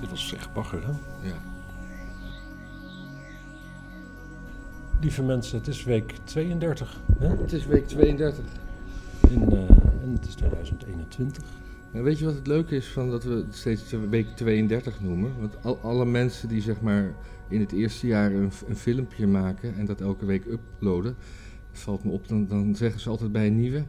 Dit was echt bagger, hè? Ja. Lieve mensen, het is week 32. Hè? Het is week 32. In, eh, en het is 2021. En weet je wat het leuke is van dat we het steeds week 32 noemen? Want al, alle mensen die zeg maar in het eerste jaar een, een filmpje maken en dat elke week uploaden, valt me op, dan, dan zeggen ze altijd bij een nieuwe: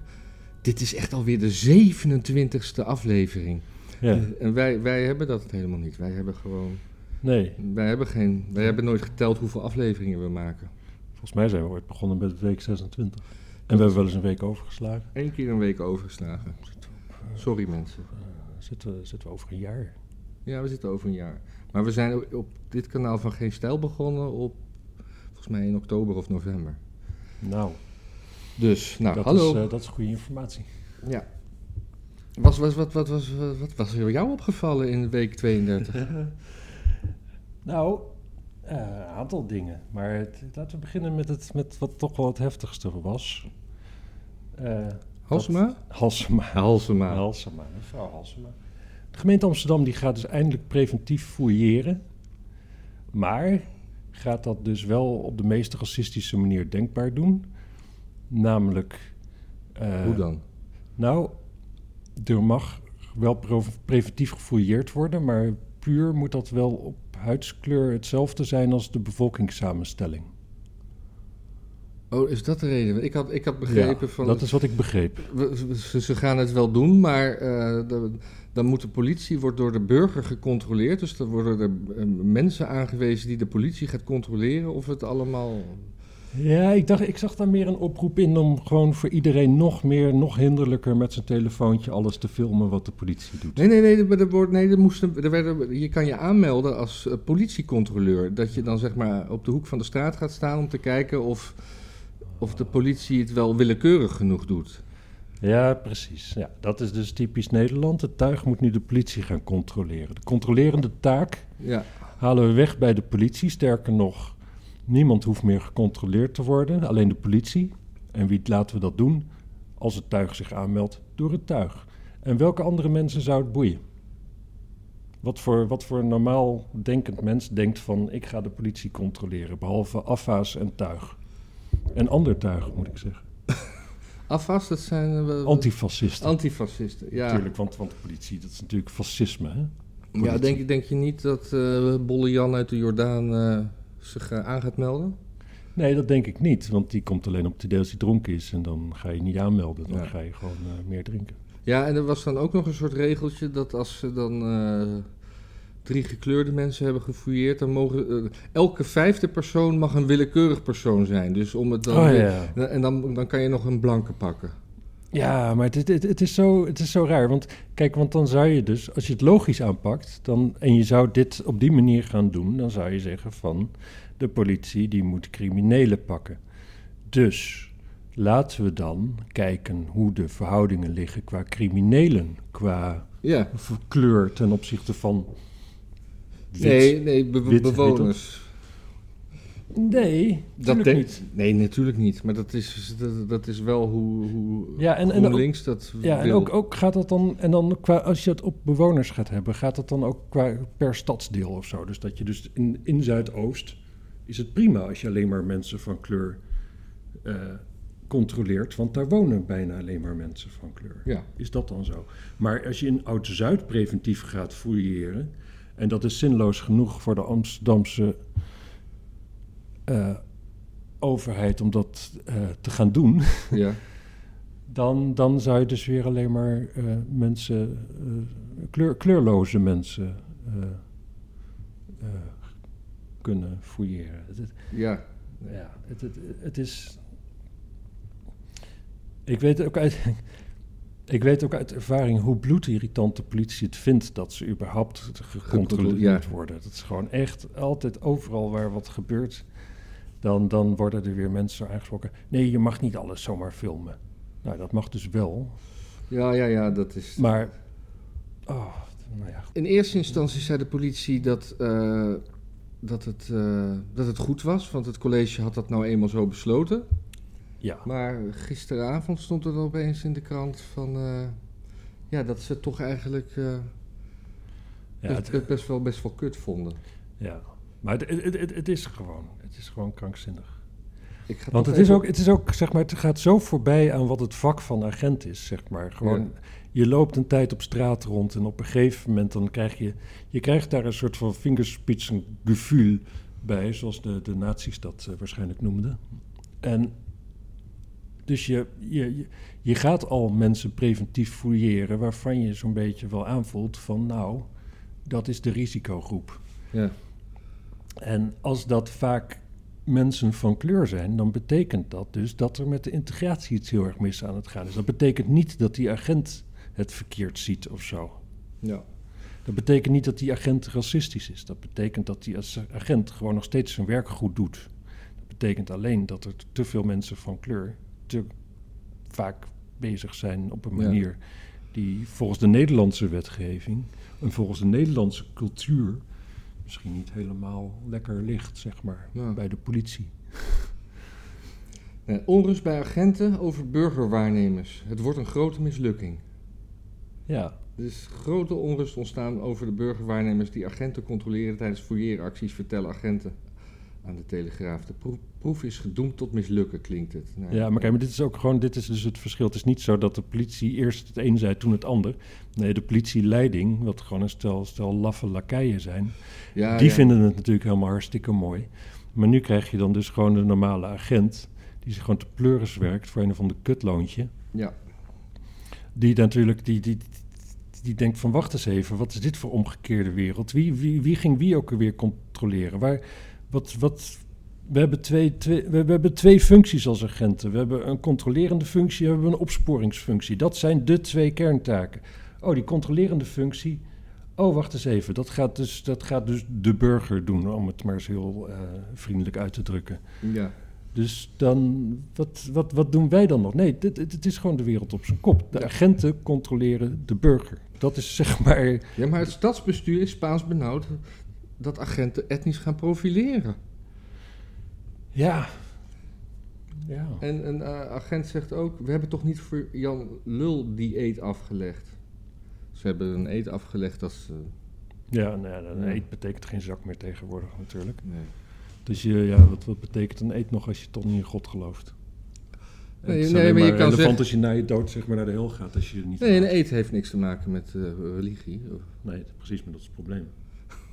Dit is echt alweer de 27ste aflevering. Ja. En wij, wij hebben dat helemaal niet. Wij hebben gewoon. Nee, Wij hebben, geen, wij hebben nooit geteld hoeveel afleveringen we maken. volgens mij zijn we ooit begonnen met week 26. En we hebben wel eens een week overgeslagen. Eén keer een week overgeslagen. Sorry mensen. Eh, zitten, we- zitten we over een jaar. Ja, we zitten over een jaar. Maar we zijn op- op dit kanaal van Geen Stijl begonnen op volgens mij in oktober of november. Nou, Dus, nou, dat, hallo. Is, eh, dat is goede informatie. ja. Was, was, wat, wat, was, wat, wat was er jou opgevallen in week 32? Nou, eh, een aantal dingen. Maar het- laten we beginnen met, het, met wat toch wel het heftigste was. Eh, Halsema? Halsema. Halsema. Halsema, mevrouw Halsema. De gemeente Amsterdam die gaat dus eindelijk preventief fouilleren. Maar gaat dat dus wel op de meest racistische manier denkbaar doen. Namelijk... eh, Hoe dan? Nou, er mag wel preventief gefouilleerd worden, maar puur moet dat wel op huidskleur hetzelfde zijn als de bevolkingssamenstelling. Oh, is dat de reden? Ik had, ik had begrepen Ja, van... dat is wat ik begreep. ze, ze gaan het wel doen, maar eh, de- dan moet de politie wordt door de burger gecontroleerd. Dus dan worden er eh, mensen aangewezen die de politie gaat controleren of het allemaal... Ja, ik, dacht, ik zag daar meer een oproep in om gewoon voor iedereen nog meer, nog hinderlijker met zijn telefoontje alles te filmen wat de politie doet. Nee, nee, nee, er, wordt, nee er moesten, er werden, je kan je aanmelden als eh, politiecontroleur. Dat je dan zeg maar op de hoek van de straat gaat staan om te kijken of, of de politie het wel willekeurig genoeg doet. Ja, precies. Ja, dat is dus typisch Nederland. Het tuig moet nu de politie gaan controleren. De controlerende taak Ja, halen we weg bij de politie. Sterker nog, niemand hoeft meer gecontroleerd te worden, alleen de politie. En wie laten we dat doen? Als het tuig zich aanmeldt, door het tuig. En welke andere mensen zou het boeien? Wat voor, wat voor normaal denkend mens denkt van ik ga de politie controleren, behalve afva's en tuig. En ander tuig, moet ik zeggen. afwas, dat zijn eh, wel- Antifascisten. antifascisten. Ja, Natuurlijk, want, want de politie, dat is natuurlijk fascisme. Hè? ja denk, je- denk je niet dat eh Bolle Jan uit de Jordaan eh, zich eh, aan gaat melden? Nee, dat denk ik niet. Want die komt alleen op het idee als hij dronken is. En dan ga je niet aanmelden. Dan Ja. ga je gewoon eh, meer drinken. Ja, en er was dan ook nog een soort regeltje dat als ze dan eh, drie gekleurde mensen hebben gefouilleerd, dan mogen elke vijfde persoon mag een willekeurig persoon zijn. Dus om het dan oh ja. en dan, dan kan je nog een blanke pakken. Ja, maar het, het, het, is zo, het is zo raar. Want kijk, want dan zou je dus, als je het logisch aanpakt, dan, en je zou dit op die manier gaan doen, dan zou je zeggen van de politie die moet criminelen pakken. Dus laten we dan kijken hoe de verhoudingen liggen qua criminelen, qua Ja, kleur ten opzichte van. wit. nee, nee, be- wit, bewoners. Nee, Dat denk- niet. Nee, natuurlijk niet. Maar dat is, dat, dat is wel hoe, hoe Ja, en- en ook- GroenLinks dat Ja, en ook, ook gaat dat dan, en dan qua, als je het op bewoners gaat hebben, gaat dat dan ook qua per stadsdeel of zo. Dus dat je dus in, in Zuidoost is het prima als je alleen maar mensen van kleur eh, controleert, want daar wonen bijna alleen maar mensen van kleur. Ja. Is dat dan zo? Maar als je in Oud-Zuid preventief gaat fouilleren, en dat is zinloos genoeg voor de Amsterdamse overheid om dat eh, te gaan doen, Ja. dan, dan zou je dus weer alleen maar eh, mensen, eh, kleur, kleurloze mensen eh, eh, kunnen fouilleren. Ja. ja, het, het, het is. Ik weet ook uit. Ik weet ook uit ervaring hoe bloedirritant de politie het vindt dat ze überhaupt gecontroleerd worden. Dat is gewoon echt altijd overal waar wat gebeurt, dan, dan worden er weer mensen aangesproken. Nee, je mag niet alles zomaar filmen. Nou, dat mag dus wel. Ja, ja, ja, dat is... Maar, oh, nou ja. In eerste instantie zei de politie dat, eh, dat, het, eh, dat het goed was, want het college had dat nou eenmaal zo besloten. Ja, Maar gisteravond stond er opeens in de krant van, eh, ja, dat ze toch eigenlijk, Ja, best, het- best, wel, best wel kut vonden. ja. Maar het, het, het, het is gewoon, het is gewoon krankzinnig. Ik ga Want het is, ook, het is ook, zeg maar, het gaat zo voorbij aan wat het vak van agent is, zeg maar. Gewoon, je loopt een tijd op straat rond en op een gegeven moment dan krijg je, je krijgt daar een soort van vingerspitsengevoel bij, zoals de, de nazi's dat eh, waarschijnlijk noemden. En dus je, je, je, je gaat al mensen preventief fouilleren waarvan je zo'n beetje wel aanvoelt van, nou, dat is de risicogroep. Ja. En als dat vaak mensen van kleur zijn, dan betekent dat dus dat er met de integratie iets heel erg mis aan het gaan is. Dat betekent niet dat die agent het verkeerd ziet of zo. ja. Dat betekent niet dat die agent racistisch is. Dat betekent dat die als agent gewoon nog steeds zijn werk goed doet. Dat betekent alleen dat er te veel mensen van kleur te vaak bezig zijn op een Ja. manier die volgens de Nederlandse wetgeving en volgens de Nederlandse cultuur misschien niet helemaal lekker ligt, zeg maar, Ja. bij de politie. Eh, onrust bij agenten over burgerwaarnemers. Het wordt een grote mislukking. Ja, Er is grote onrust ontstaan over de burgerwaarnemers die agenten controleren tijdens fouilleeracties, vertellen agenten aan de Telegraaf. De proef, proef is gedoemd tot mislukken, klinkt het. Nou, ja, maar kijk, maar dit is ook gewoon, dit is dus het verschil. Het is niet zo dat de politie eerst het een zei, toen het ander. Nee, de politieleiding, wat gewoon een stel, stel laffe lakeien zijn, ja, die ja. vinden het natuurlijk helemaal hartstikke mooi. Maar nu krijg je dan dus gewoon de normale agent, die zich gewoon te pleuris werkt voor een of ander kutloontje. Ja, Die natuurlijk, die, die, die denkt van wacht eens even, wat is dit voor omgekeerde wereld? Wie, wie, wie ging wie ook weer controleren? Waar, wat, wat, we, hebben twee, twee, we, we hebben twee functies als agenten. We hebben een controlerende functie en we hebben een opsporingsfunctie. Dat zijn de twee kerntaken. Oh, die controlerende functie. Oh, wacht eens even. Dat gaat dus, dat gaat dus de burger doen, om het maar eens heel eh, vriendelijk uit te drukken. ja. Dus dan, wat, wat, wat doen wij dan nog? Nee, dit, het is gewoon de wereld op zijn kop. De agenten controleren de burger. Dat is zeg maar. ja, maar het stadsbestuur is Spaans benauwd dat agenten etnisch gaan profileren. Ja. Ja. En een eh, agent zegt ook, we hebben toch niet voor Jan Lul die eet afgelegd. Ze hebben een eet afgelegd ze... Ja, nou ja, een eet betekent geen zak meer tegenwoordig natuurlijk. Nee. Dus je, ja, wat, wat betekent een eet nog als je toch niet in God gelooft? Nee, het is nee, alleen maar je kan relevant zeggen- als je na je dood zeg maar naar de hel gaat, als je niet Nee, een eet heeft niks te maken met eh, religie. Nee, precies, maar dat is het probleem.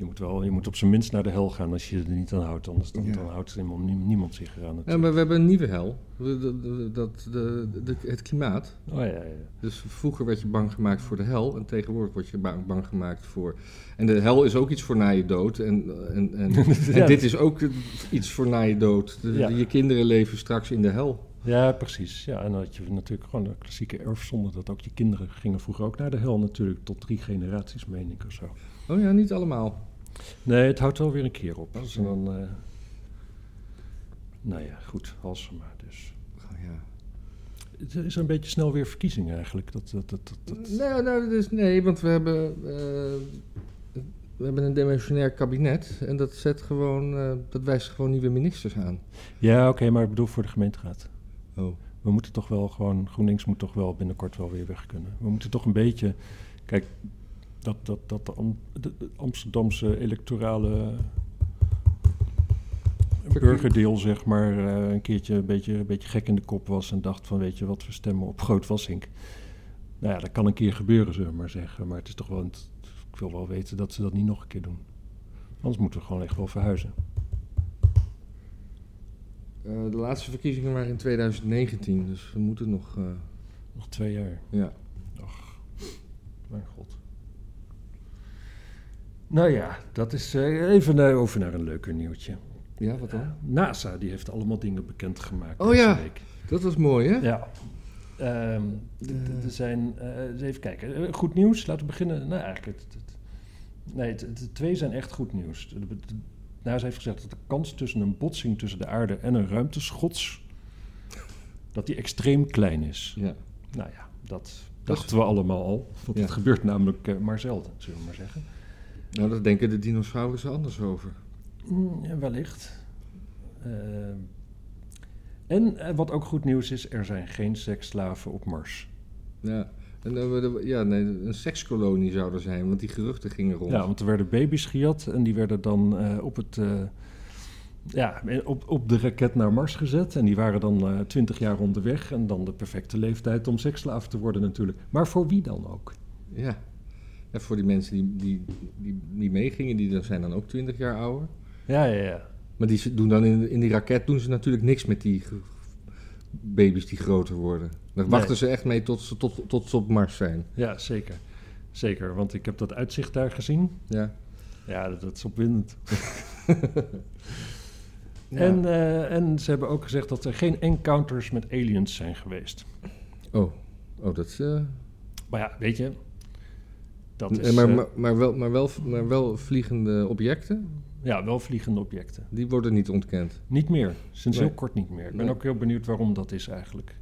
je, moet wel, je moet op zijn minst naar de hel gaan als je er niet aan houdt. Anders dan, Ja. dan houdt helemaal nie- niemand zich eraan. Ja, maar we hebben een nieuwe hel. De- de- Dat, de, de, het klimaat. Oh ja, ja. Dus vroeger werd je bang gemaakt voor de hel en tegenwoordig word je bang, bang gemaakt voor... En de hel is ook iets voor na je dood en, en, en, dit is ook iets voor na je dood. De- Ja. Je kinderen leven straks in de hel. Ja, precies. Ja, en dan had je natuurlijk gewoon de klassieke erfzonde dat ook je kinderen gingen vroeger ook naar de hel natuurlijk, tot drie generaties meen ik of zo. Oh ja, niet allemaal. Nee, het houdt wel weer een keer op. Dus dan, eh, nou ja, goed, Halsema dus. Oh, ja. Het is een beetje snel weer verkiezingen eigenlijk. Dat, dat, dat, dat, Nee, nou, dus, nee, want we hebben, eh, we hebben een demissionair kabinet en dat, zet gewoon, eh, dat wijst gewoon nieuwe ministers aan. Ja, oké, maar ik bedoel voor de gemeenteraad. Oh. We moeten toch wel gewoon, GroenLinks moet toch wel binnenkort wel weer weg kunnen. We moeten toch een beetje, kijk, dat, dat, dat de, Am- de- de Amsterdamse electorale burgerdeel, zeg maar, eh, een keertje een beetje, een beetje gek in de kop was en dacht van, weet je wat, we stemmen op Groot Wassink. Nou ja, dat kan een keer gebeuren, zullen we maar zeggen. Maar het is toch wel, ik wil wel weten dat ze dat niet nog een keer doen. Anders moeten we gewoon echt wel verhuizen. Eh, de laatste verkiezingen waren in 2019, dus we moeten nog, eh, Nog twee jaar. ja. Mijn god. Nou ja, dat is eh, even eh, over naar een leuker nieuwtje. Ja, wat dan? NASA die heeft allemaal dingen bekendgemaakt Oh deze ja. week. Dat was mooi, hè? Ja. Ehm, Er zijn, eh, even kijken. Eh, goed nieuws, laten we beginnen. Nou, eigenlijk, het, het- nee, het- de twee zijn echt goed nieuws. De, de, de- NASA heeft gezegd dat de kans tussen een botsing tussen de aarde en een ruimteschots, dat die extreem klein is. Ja. Nou ja, dat Dat dachten we allemaal al. Want Ja. het gebeurt namelijk eh, maar zelden, zullen we maar zeggen. Nou, daar denken de dinosaurussen anders over. Mm, ja, wellicht. Ehm, en eh, wat ook goed nieuws is, er zijn geen seksslaven op Mars. Ja. En, eh, we- ja, nee, een sekskolonie zou er zijn, want die geruchten gingen rond. Ja, want er werden baby's gejat en die werden dan eh, op, het, eh, ja, op, op de raket naar Mars gezet. En die waren dan twintig jaar onderweg en dan de perfecte leeftijd om seksslaaf te worden natuurlijk. Maar voor wie dan ook? Ja. Ja, voor die mensen die, die, die, die meegingen, die zijn dan ook 20 jaar ouder. Ja, ja, ja. Maar die doen dan in, in die raket doen ze natuurlijk niks met die baby's die groter worden. Daar Nee. wachten ze echt mee tot ze, tot, tot ze op Mars zijn. Ja, zeker. Zeker, want ik heb dat uitzicht daar gezien. Ja. Ja, dat, dat is opwindend. Ja. En, eh, en ze hebben ook gezegd dat er geen encounters met aliens zijn geweest. Oh, oh dat is... eh, Maar ja, weet je, dat eh, is maar, eh, maar, maar, wel, maar, wel, maar wel vliegende objecten, ja, wel vliegende objecten. die worden niet ontkend. Niet meer, sinds Nee. heel kort niet meer. Ik ben Nee. ook heel benieuwd waarom dat is eigenlijk.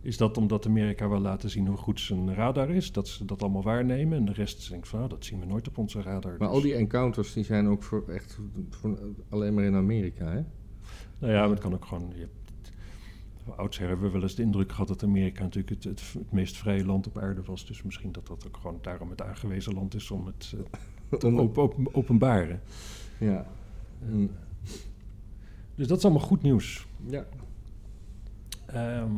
Is dat omdat Amerika wil laten zien hoe goed zijn radar is? Dat ze dat allemaal waarnemen en de rest denkt van, nou, dat zien we nooit op onze radar. Maar Dus- al die encounters die zijn ook voor echt voor alleen maar in Amerika, hè? Nou ja, maar het kan ook gewoon... Je hebt, oudsher hebben we wel eens de indruk gehad dat Amerika natuurlijk het, het, het meest vrije land op aarde was. Dus misschien dat dat ook gewoon daarom het aangewezen land is om het eh, te op, op- openbaren. Ja. Dus dat is allemaal goed nieuws. Ja. Ehm,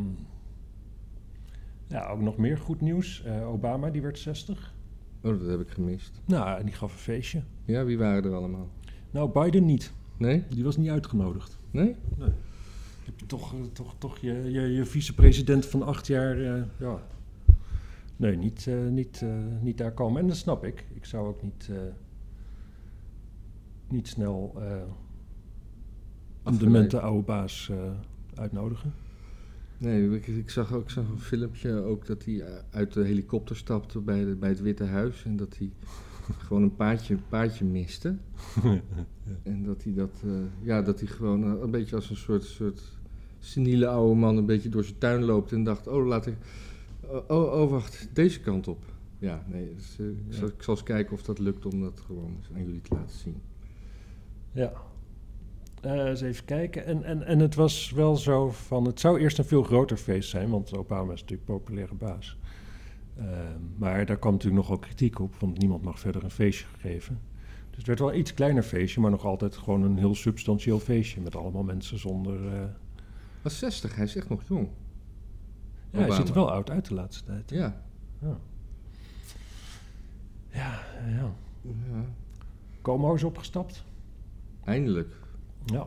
ja, ook nog meer goed nieuws. Eh, Obama, die werd 60. Oh, dat heb ik gemist. Nou, en die gaf een feestje. Ja, wie waren er allemaal? Nou, Biden niet. Nee? Die was niet uitgenodigd. Nee? Heb je toch, eh, toch, toch je, je, je vicepresident van acht jaar... eh, ja. Nee, niet, eh, niet, niet daar komen. En dat snap ik. Ik zou ook niet, niet snel een demente oude baas uitnodigen. Nee, ik, ik, zag ook ik zag een filmpje ook dat hij uit de helikopter stapte bij, de, bij het Witte Huis. En dat hij gewoon een paardje, paardje miste. En dat hij dat, eh, ja, dat hij gewoon eh, een beetje als een soort, soort seniele oude man een beetje door zijn tuin loopt en dacht, oh, laat ik, oh, oh, oh, wacht, deze kant op. Ja, nee, dus, eh, ik, zal, ik zal eens kijken of dat lukt om dat gewoon eens aan jullie te laten zien. Ja. Eens even kijken. En, en, en het was wel zo van... Het zou eerst een veel groter feest zijn... want Obama is natuurlijk populaire baas. Eh, maar daar kwam natuurlijk nogal kritiek op... want niemand mag verder een feestje geven. Dus het werd wel een iets kleiner feestje... maar nog altijd gewoon een heel substantieel feestje... met allemaal mensen zonder... eh, Was 60, hij is echt nog jong. Ja, hij ziet er wel oud uit de laatste tijd. Ja. Ja, ja. ja. ja. Como is opgestapt. Eindelijk. Ja.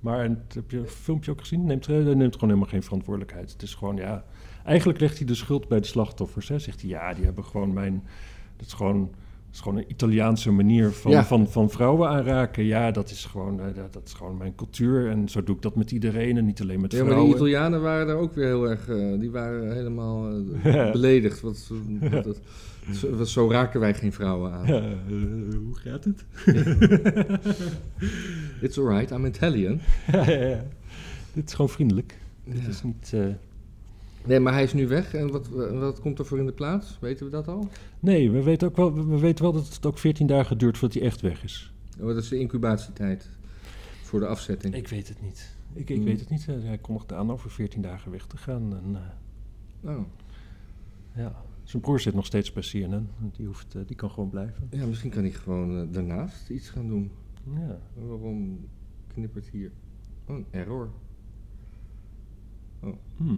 Maar en, heb je een filmpje ook gezien? Neemt, hij neemt gewoon helemaal geen verantwoordelijkheid. Het is gewoon, ja... Eigenlijk legt hij de schuld bij de slachtoffers. Hè. Zegt hij, ja, die hebben gewoon mijn... Dat is gewoon, dat is gewoon een Italiaanse manier van, Ja. van, van vrouwen aanraken. Ja, dat is, gewoon, eh, dat, dat is gewoon mijn cultuur. En zo doe ik dat met iedereen en niet alleen met Ja, maar vrouwen. die Italianen waren daar ook weer heel erg, eh, die waren helemaal eh, beledigd. Wat, wat, wat- zo, zo raken wij geen vrouwen aan. Ja, hoe gaat het? It's alright, I'm Italian. ja, ja, ja. Dit is gewoon vriendelijk. Dit is niet... Nee, maar hij is nu weg. En wat, wat komt er voor in de plaats? Weten we dat al? Nee, we weten, ook wel, we weten wel dat het ook 14 dagen duurt voordat hij echt weg is. Oh, Wat is de incubatietijd voor de afzetting? Ik weet het niet. Ik, ik Hmm. weet het niet. Eh, Hij kondigde aan over 14 dagen weg te gaan. En, eh, Oh. ja. Zijn broer zit nog steeds bij CNN. Die, hoeft, eh, die kan gewoon blijven. Ja, misschien kan hij gewoon daarnaast iets gaan doen. Ja. Waarom knippert hier? Oh, een error. Hm.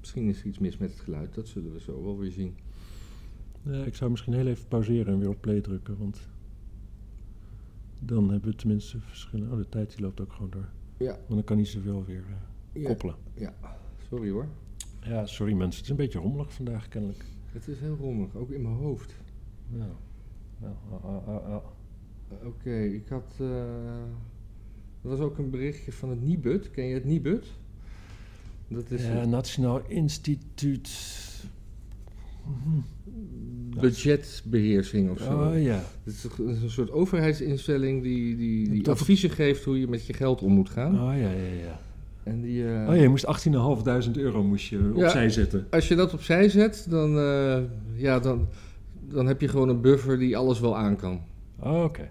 Misschien is er iets mis met het geluid. Dat zullen we zo wel weer zien. Ja, ik zou misschien heel even pauzeren en weer op play drukken. Want dan hebben we tenminste verschillen. Oh, de tijd die loopt ook gewoon door. Ja. Want dan kan hij ze wel weer eh, koppelen. Ja, sorry hoor. Ja, sorry mensen. Het is een beetje rommelig vandaag kennelijk. Het is heel rommelig, ook in mijn hoofd. Ah, ah, ah, ah. Oké, ik had. eh, er was ook een berichtje van het Nibud. Ken je het Nibud? Dat is Ja, het Nationaal Instituut. budgetbeheersing of zo. Oh ja. Het is een- soort overheidsinstelling die, die, die adviezen geeft hoe je met je geld om moet gaan. Oh ja, ja, ja. En die, eh, Oh ja, je moest 18.500 euro moest je Ja. opzij zetten. Als je dat opzij zet, dan, eh, ja, dan, dan heb je gewoon een buffer die alles wel aan kan. Oh, oké.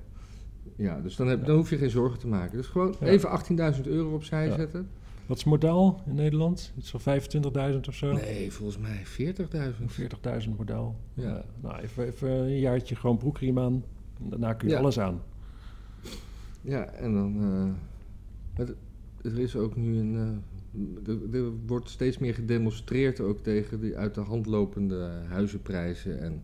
Ja, dus dan, heb, dan hoef je geen zorgen te maken. Dus gewoon even 18.000 euro opzij zetten. Wat is modaal in Nederland? Iets van 25.000 of zo? Nee, volgens mij 40.000. 40.000 modaal. Ja. Nou, even, even een jaartje gewoon broekriem aan. En daarna kun je Ja. alles aan. Ja, en dan. eh, het- er is ook nu een. eh, er, er wordt steeds meer gedemonstreerd ook tegen die uit de hand lopende huizenprijzen. En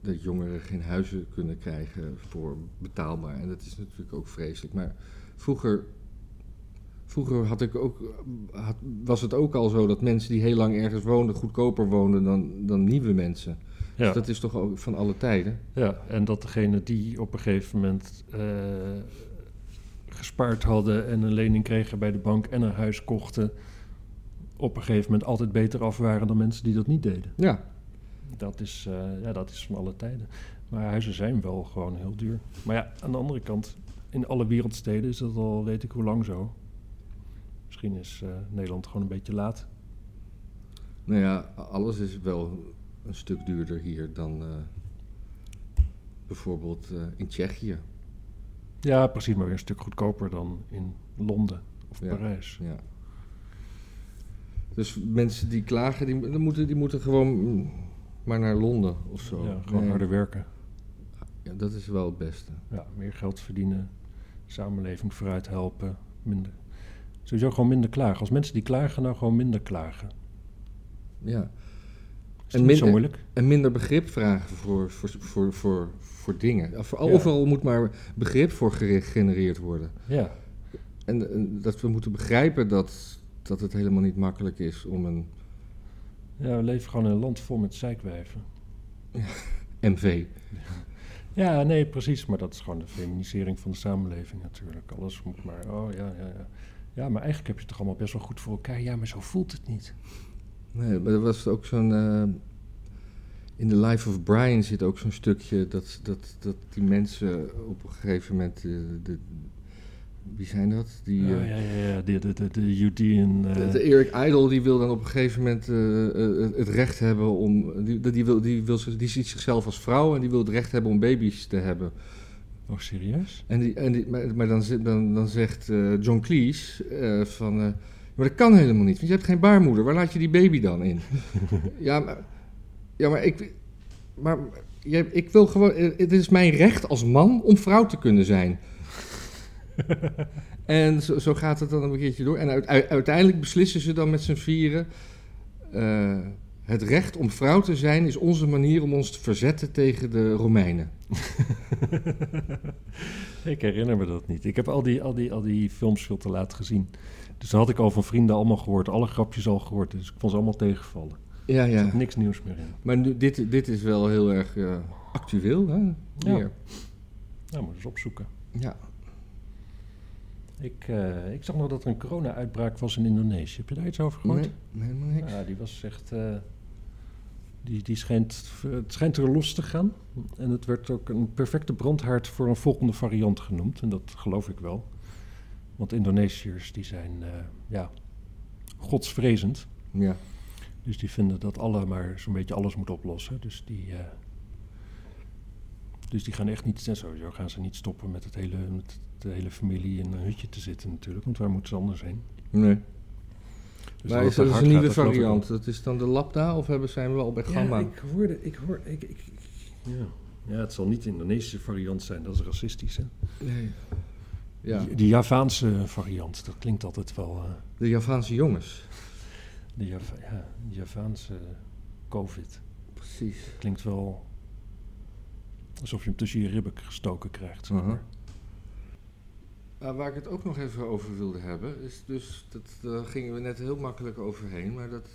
dat jongeren geen huizen kunnen krijgen voor betaalbaar. En dat is natuurlijk ook vreselijk. Maar vroeger. Vroeger had ik ook, had, was het ook al zo dat mensen die heel lang ergens woonden goedkoper woonden dan, dan nieuwe mensen. Ja. Dus dat is toch ook van alle tijden. Ja, en dat degene die op een gegeven moment eh, gespaard hadden en een lening kregen bij de bank en een huis kochten, op een gegeven moment altijd beter af waren dan mensen die dat niet deden. Ja, Dat is, eh, ja, dat is van alle tijden. Maar huizen zijn wel gewoon heel duur. Maar ja, aan de andere kant, in alle wereldsteden is dat al weet ik hoe lang zo. Misschien is eh, Nederland gewoon een beetje laat. Nou ja, alles is wel een stuk duurder hier dan eh, bijvoorbeeld eh, in Tsjechië. Ja, precies, maar weer een stuk goedkoper dan in Londen of Ja. Parijs. Ja. Dus mensen die klagen, die, die moeten, die moeten gewoon maar naar Londen of zo. Ja, gewoon Nee. harder werken. Ja, dat is wel het beste. Ja, meer geld verdienen, samenleving vooruit helpen, minder. Sowieso gewoon minder klagen. Als mensen die klagen, nou gewoon minder klagen. Ja. Is En niet zo minder- moeilijk. En minder begrip vragen voor, voor, voor, voor, voor dingen. Ja. Overal moet maar begrip voor gere- gegenereerd worden. Ja, En, en dat we moeten begrijpen dat, dat het helemaal niet makkelijk is om een ja, we leven gewoon in een land vol met zeikwijven. MV. Ja, nee, precies. Maar dat is gewoon de feminisering van de samenleving natuurlijk. Alles moet maar, oh ja, ja, ja. Ja, maar eigenlijk heb je het toch allemaal best wel goed voor elkaar. Ja, maar zo voelt het niet. Nee, maar er was ook zo'n. eh, in The Life of Brian zit ook zo'n stukje dat, dat, dat die mensen op een gegeven moment. eh, de, wie zijn dat? Die, Ja, eh, ja, ja, ja. De, de, de, de Judean... de, de Eric Idle die wil dan op een gegeven moment het recht hebben om. Die, die, wil, die, wil, die ziet zichzelf als vrouw en die wil het recht hebben om baby's te hebben. Oh, serieus? En die, en die, maar maar dan, dan, dan zegt eh, John Cleese eh, van... eh, maar dat kan helemaal niet, want je hebt geen baarmoeder. Waar laat je die baby dan in? ja, maar, ja, maar ik... Maar jij- ik wil gewoon... Het is mijn recht als man om vrouw te kunnen zijn. en zo, zo gaat het dan een keertje door. En uit- uit- uiteindelijk beslissen ze dan met z'n vieren... het recht om vrouw te zijn is onze manier om ons te verzetten tegen de Romeinen. ik herinner me dat niet. Ik heb al die, al, die, al die films veel te laat gezien. Dus dat had ik al van vrienden allemaal gehoord. Alle grapjes al gehoord. Dus ik vond ze allemaal tegenvallen. Ja, Er ja. zat niks nieuws meer in. Maar nu, dit, dit is wel heel erg eh, actueel, hè? Ja. Nou, moet eens opzoeken. Ja. Ik, eh, ik zag nog dat er een corona-uitbraak was in Indonesië. Heb je daar iets over gehoord? Nee, helemaal niks. Ja, die was echt. eh, die, die schijnt, het schijnt er los te gaan. En het werd ook een perfecte brandhaard voor een volgende variant genoemd. En dat geloof ik wel. Want Indonesiërs die zijn eh, ja, godsvrezend. Ja. Dus die vinden dat alle maar zo'n beetje alles moet oplossen. Dus die, eh, dus die gaan echt niet, en sowieso gaan ze niet stoppen met, het hele, met de hele familie in een hutje te zitten natuurlijk. Want waar moeten ze anders heen? Nee. Dus maar is dat hard een nieuwe variant? Dat is dan de Labda of hebben, zijn we al bij Gamma? Ja, ik hoorde, ik hoor, ik, ik, ik- ja. ja, het zal niet de Indonesische variant zijn, dat is racistisch. Hè? Nee. Ja, Die, die Javaanse variant, dat klinkt altijd wel. eh, de Javaanse jongens. de Java, ja, Javaanse COVID Precies. klinkt wel alsof je hem tussen je ribben gestoken krijgt. Zeg Aha. maar. Uh, waar ik het ook nog even over wilde hebben, is dus, dat, daar gingen we net heel makkelijk overheen, maar dat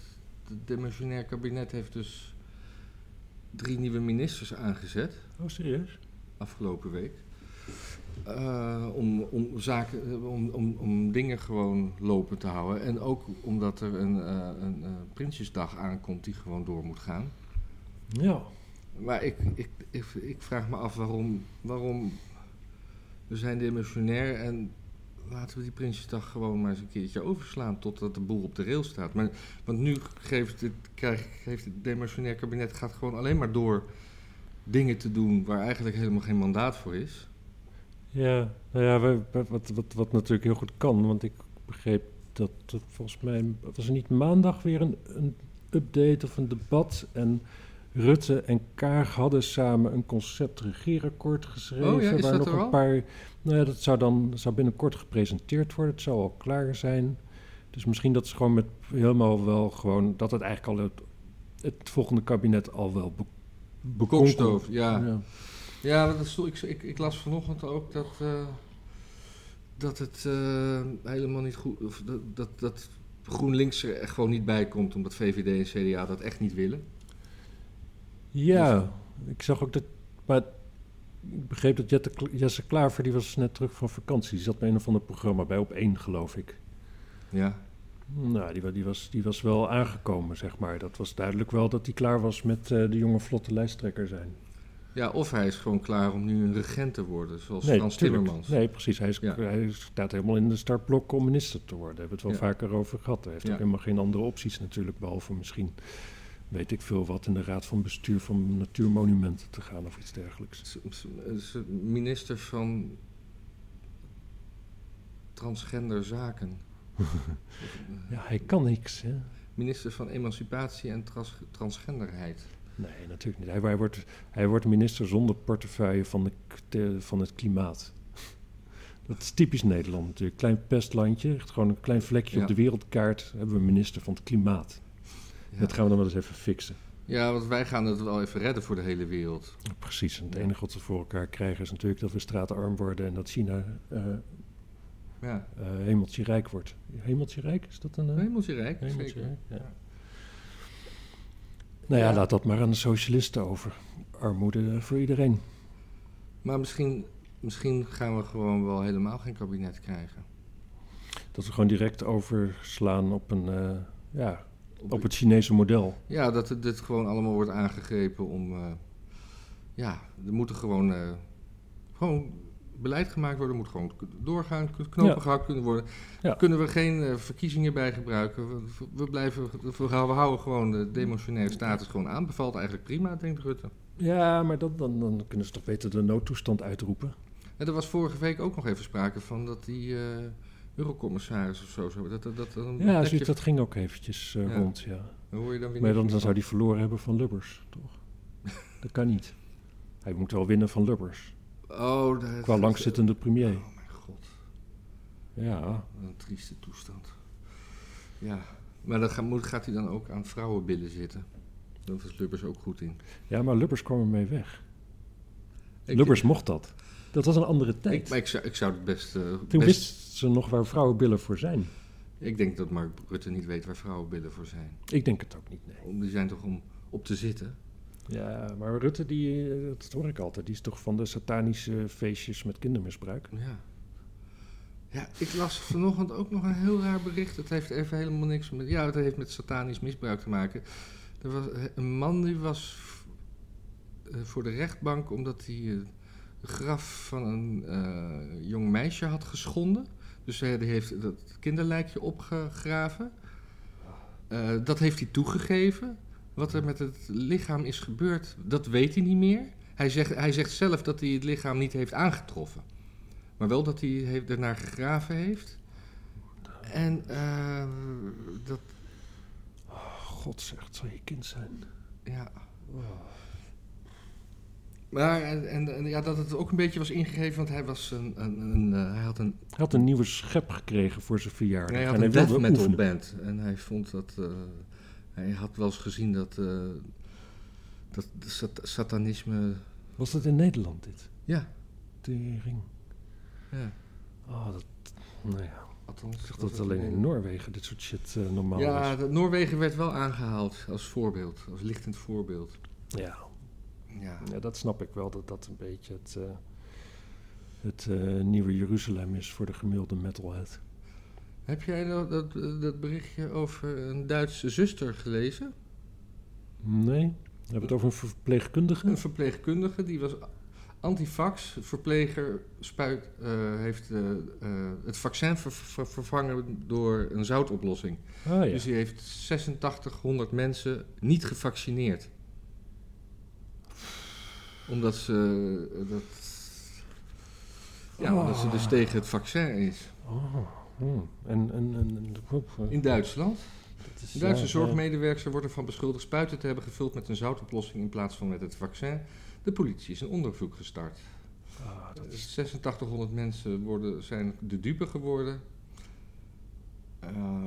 het demissionair kabinet heeft dus drie nieuwe ministers aangezet. Oh, serieus? afgelopen week. Eh, om, om, zaken, eh, om, om, om dingen gewoon lopen te houden. En ook omdat er een, eh, een Prinsjesdag aankomt die gewoon door moet gaan. Ja. Maar ik, ik, ik, ik vraag me af waarom, waarom we zijn demissionair en laten we die Prinsjesdag gewoon maar eens een keertje overslaan totdat de boel op de rail staat. Maar, want nu geeft het, krijg, geeft het demissionair kabinet gaat gewoon alleen maar door dingen te doen waar eigenlijk helemaal geen mandaat voor is. Ja, nou ja, wat, wat, wat natuurlijk heel goed kan, want ik begreep dat volgens mij was er niet maandag weer een, een update of een debat. En Rutte en Kaag hadden samen een concept regeerakkoord geschreven. Oh ja, is waar dat nog er een al? paar. Nou ja, dat zou dan zou binnenkort gepresenteerd worden. Het zou al klaar zijn. Dus misschien dat ze gewoon met helemaal wel gewoon dat het eigenlijk al het, het volgende kabinet al wel be, bekonkeld- Kokstoof, ja. ja. Ja, dat is, ik, ik, ik las vanochtend ook dat, eh, dat het eh, helemaal niet goed... Of dat, dat, dat GroenLinks er echt gewoon niet bij komt... omdat VVD en CDA dat echt niet willen. Ja, ik zag ook dat. Maar ik begreep dat Jette, Jesse Klaver, die was net terug van vakantie. Die zat bij een of ander programma bij op één, geloof ik. Ja, Nou, die, die, was, die was wel aangekomen, zeg maar. Dat was duidelijk wel dat hij klaar was met eh, de jonge vlotte lijsttrekker zijn. ja, of hij is gewoon klaar om nu een regent te worden... zoals nee, Frans tuurlijk. Timmermans. Nee, precies. Hij, is, Ja. hij staat helemaal in de startblok om minister te worden. Daar hebben we het wel Ja. vaker over gehad. Hij heeft Ja. ook helemaal geen andere opties natuurlijk, behalve misschien... Weet ik veel wat in de raad van bestuur van natuurmonumenten te gaan of iets dergelijks. Minister van transgender zaken. Ja, hij kan niks, hè? Minister van emancipatie en trans- transgenderheid. Nee, natuurlijk niet. Hij, hij, wordt, hij wordt minister zonder portefeuille van, de, van het klimaat. Dat is typisch Nederland natuurlijk. Klein pestlandje, gewoon een klein vlekje Ja. op de wereldkaart. Hebben we minister van het klimaat. Dat gaan we dan wel eens even fixen. ja, want wij gaan het wel even redden voor de hele wereld. Precies. En het enige wat we voor elkaar krijgen is natuurlijk dat we straatarm worden en dat China eh, Ja, eh, hemeltje rijk wordt. Hemeltje rijk, is dat een... eh, hemeltje rijk, hemeltje zeker. rijk? Ja. Nou ja, Ja. laat dat maar aan de socialisten over. Armoede voor iedereen. Maar misschien, misschien gaan we gewoon wel helemaal geen kabinet krijgen. Dat we gewoon direct overslaan op, een, ja, op het Chinese model. Ja, dat dit gewoon allemaal wordt aangegrepen om... eh, ja, er moet er gewoon, eh, gewoon beleid gemaakt worden. Moet gewoon doorgaan, knopen Ja. gehakt kunnen worden. Ja. Kunnen we geen eh, verkiezingen bij gebruiken. We, we, blijven, we, we houden gewoon de demotionaire status gewoon aan. Bevalt eigenlijk prima, denkt Rutte. Ja, maar dat, dan, dan kunnen ze toch beter de noodtoestand uitroepen. En er was vorige week ook nog even sprake van dat die eurocommissaris of zo... zo dat, dat, dat, Ja, zoiets, dat ging ook eventjes eh, Ja. rond, ja. Dan hoor je dan weer Maar dan, zou hij verloren hebben van Lubbers, toch? Dat kan niet. Hij moet wel winnen van Lubbers. Oh, dat, Qua langzittende premier. Oh mijn god, Ja, een trieste toestand. Ja, maar dan gaat, hij dan ook aan vrouwenbillen zitten. Daar was Lubbers ook goed in. ja maar Lubbers kwam ermee weg. Ik- Lubbers mocht dat. Dat was een andere tijd. Ik, maar ik, zou, ik zou het best... eh, Toen best- wist ze nog waar vrouwenbillen voor zijn. Ik denk dat Mark Rutte niet weet waar vrouwenbillen voor zijn. Ik denk het ook niet, nee. Om- Die zijn toch om op te zitten? Ja, maar Rutte, die, eh, dat hoor ik altijd, die is toch van de satanische feestjes met kindermisbruik? Ja. Ja, ik las vanochtend ook nog een heel raar bericht. Het heeft even helemaal niks met... Ja, het heeft met satanisch misbruik te maken. Er was een man die was eh, voor de rechtbank omdat hij eh, graf van een eh, jong meisje had geschonden. Dus hij heeft dat kinderlijkje opgegraven. Eh, dat heeft hij toegegeven. Wat er met het lichaam is gebeurd, dat weet hij niet meer. Hij zegt, hij zegt zelf dat hij het lichaam niet heeft aangetroffen. Maar wel dat hij heeft, ernaar gegraven heeft. En eh, dat, God zegt, zal je kind zijn? ja. Maar en, en, en ja, dat het ook een beetje was ingegeven, want hij, was een, een, een, eh, hij had een, Hij had een nieuwe schep gekregen voor zijn verjaardag. hij had en een wilde death metal oefenen. band. En hij vond dat. eh, hij had wel eens gezien dat. eh, dat sat- satanisme. Was dat in Nederland, dit? Ja, Tering. ja. Oh, dat... Nou ja, Althans, ik dacht dat dat alleen in Noorwegen dit soort shit normaal Ja, was. dat Noorwegen werd wel aangehaald als voorbeeld, als lichtend voorbeeld. Ja, Ja. ja, dat snap ik wel, dat dat een beetje het, eh, het eh, nieuwe Jeruzalem is voor de gemiddelde metalhead. Heb jij nou dat, dat berichtje over een Duitse zuster gelezen? Nee? We hebben het over een verpleegkundige? Een verpleegkundige die was antivax. Verpleger spuit, eh, heeft het vaccin ver- ver- vervangen door een zoutoplossing. Ah ja. Dus die heeft 8600 mensen niet gevaccineerd. Omdat ze, eh, dat, ja, omdat ze dus Oh. tegen het vaccin is. Oh. Hmm. En, en, en, en- eh, In Duitsland. is, Een Duitse ja, zorgmedewerker wordt ervan beschuldigd spuiten te hebben gevuld met een zoutoplossing in plaats van met het vaccin. De politie is een onderzoek gestart. Ah, dat is, 8600 mensen worden, zijn de dupe geworden. Eh,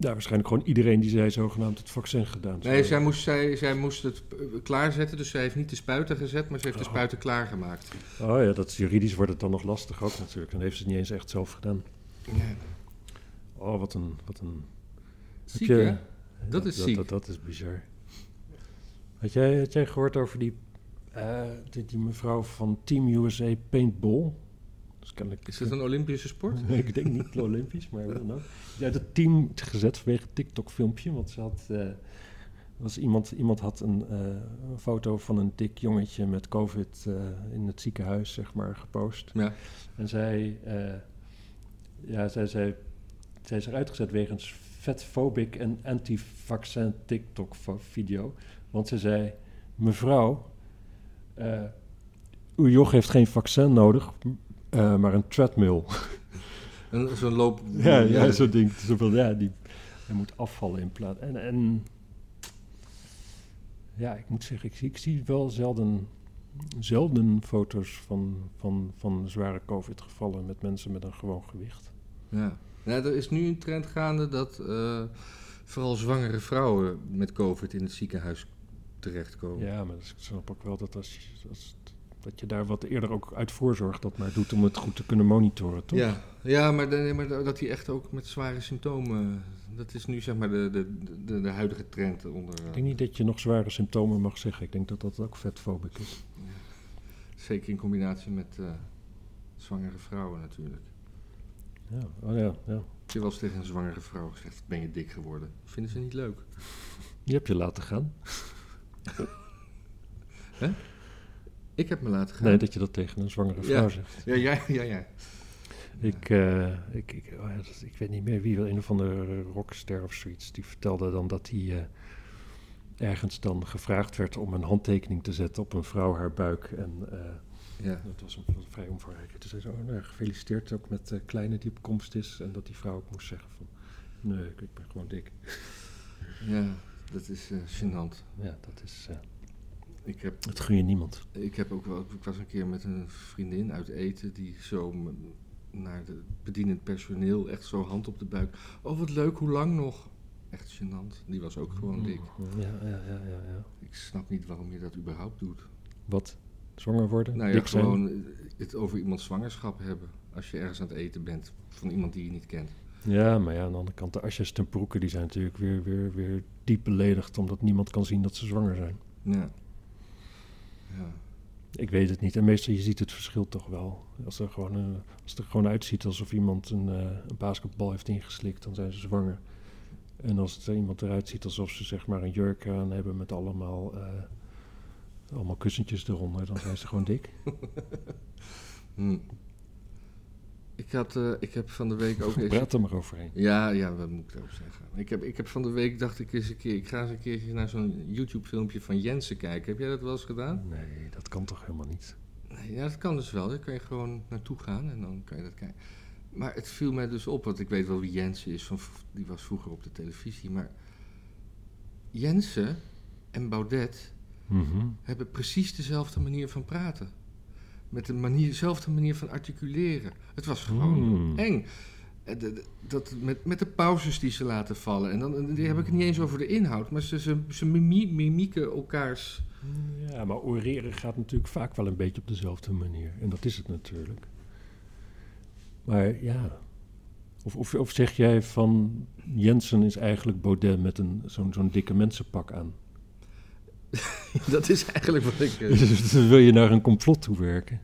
ja, waarschijnlijk gewoon iedereen die zij zogenaamd het vaccin gedaan nee, zij moest, zij, zij moest het eh, klaarzetten, dus zij heeft niet de spuiten gezet, maar ze heeft de Oh. spuiten klaargemaakt. Oh ja, dat is juridisch wordt het dan nog lastig ook natuurlijk. Dan heeft ze het niet eens echt zelf gedaan. Oh, wat een... Wat een Ziek, je- hè? Dat is dat, ziek. Dat, dat is bizar. Had jij, had jij gehoord over die, eh, die, die mevrouw van Team USA Paintball? Dus kennelijk, Is het een Olympische sport? Nee, ik denk niet Olympisch, maar dan ook. Die uit het team gezet vanwege een TikTok-filmpje. Want ze had, eh, was iemand, iemand had een, eh, een foto van een dik jongetje met COVID eh, in het ziekenhuis, zeg maar, gepost. Ja. En zij, ja, zij, zij, zij is eruit gezet wegens vetphobic en anti-vaccin TikTok-video. Want ze zei, mevrouw, uw joch heeft geen vaccin nodig, eh, maar een treadmill. Zo'n loop... Ja, ja zo'n ding. Zo van, ja, die, hij moet afvallen in plaats. En, en ja, ik moet zeggen, ik, zie- ik zie wel zelden, zelden foto's van, van, van zware COVID-gevallen met mensen met een gewoon gewicht. Ja. Ja, er is nu een trend gaande dat eh, vooral zwangere vrouwen met COVID in het ziekenhuis terechtkomen. Ja, maar ik snap ook wel dat als, als, dat je daar wat eerder ook uit voorzorg dat maar doet om het goed te kunnen monitoren, toch? Ja, ja maar, de- nee, maar dat die echt ook met zware symptomen. Dat is nu zeg maar de, de, de, de huidige trend onder. eh, Ik denk niet dat je nog zware symptomen mag zeggen. Ik denk dat dat ook vetfobic is. Zeker in combinatie met eh, zwangere vrouwen natuurlijk. Ja, oh ja, ja. Heb je wel eens tegen een zwangere vrouw gezegd: Ben je dik geworden? Vinden ze niet leuk. Die heb je laten gaan. Ik heb me laten gaan. Nee, dat je dat tegen een zwangere vrouw Ja. zegt. Ja, ja, ja, ja. Ik, eh, ik, ik, oh ja, dat- ik weet niet meer wie, wel een of andere rockster of zoiets, die vertelde dan dat hij eh, ergens dan gevraagd werd om een handtekening te zetten op een vrouw haar buik. En eh, ja. dat was, een, was vrij omvangrijk. Toen zei ze, oh, nou, gefeliciteerd ook met de kleine die op komst is. En dat die vrouw ook moest zeggen van, nee, ik, ben gewoon dik. Ja, dat is gênant. Ja, dat is, Ik heb dat gun je niemand. Ik heb ook wel, ik was een keer met een vriendin uit eten die zo naar de bedienend personeel echt zo hand op de buik. Oh, wat leuk, hoe lang nog? Echt gênant. Die was ook gewoon dik. Ja, ja, ja, ja, ja. Ik snap niet waarom je dat überhaupt doet. Wat? Zwanger worden? Nou ja, dik gewoon eh, het over iemands zwangerschap hebben. Als je ergens aan het eten bent van iemand die je niet kent. Ja, maar ja, aan de andere kant, de asjes ten broeke, die zijn natuurlijk weer, weer, weer diep beledigd, omdat niemand kan zien dat ze zwanger zijn. Ja. Ja. Ik weet het niet. En meestal, je ziet het verschil toch wel. Als, er gewoon, eh, als het er gewoon uitziet alsof iemand een, eh, een basketbal heeft ingeslikt, dan zijn ze zwanger. En als het er iemand eruit ziet alsof ze zeg maar een jurk aan hebben met allemaal, eh, allemaal kussentjes eronder, dan zijn ze gewoon dik. Hm. Ik, had, eh, ik heb van de week ook eens... Praat er maar overheen. Ja, ja, wat moet ik ook zeggen? Ik heb, ik heb van de week dacht ik eens een keer, ik ga eens een keertje naar zo'n YouTube-filmpje van Jensen kijken. Heb jij dat wel eens gedaan? Nee, dat kan toch helemaal niet? Nee, ja, dat kan dus wel. Daar kan je gewoon naartoe gaan en dan kan je dat kijken. Maar het viel mij dus op, want ik weet wel wie Jensen is, van, die was vroeger op de televisie. Maar Jensen en Baudet Mhm. hebben precies dezelfde manier van praten. Met de manier, dezelfde manier van articuleren. Het was gewoon Hmm. eng. Eh, Dat, met, met de pauzes die ze laten vallen. En dan die heb ik het niet eens over de inhoud, maar ze, ze, ze mimie- mimieken elkaars. Ja, maar oreren gaat natuurlijk vaak wel een beetje op dezelfde manier. En dat is het natuurlijk. Maar ja. Of, of, of zeg jij van Jensen is eigenlijk Baudet met een, zo'n, zo'n dikke mensenpak aan? dat is eigenlijk wat ik. eh, Dus wil je naar een complot toe werken.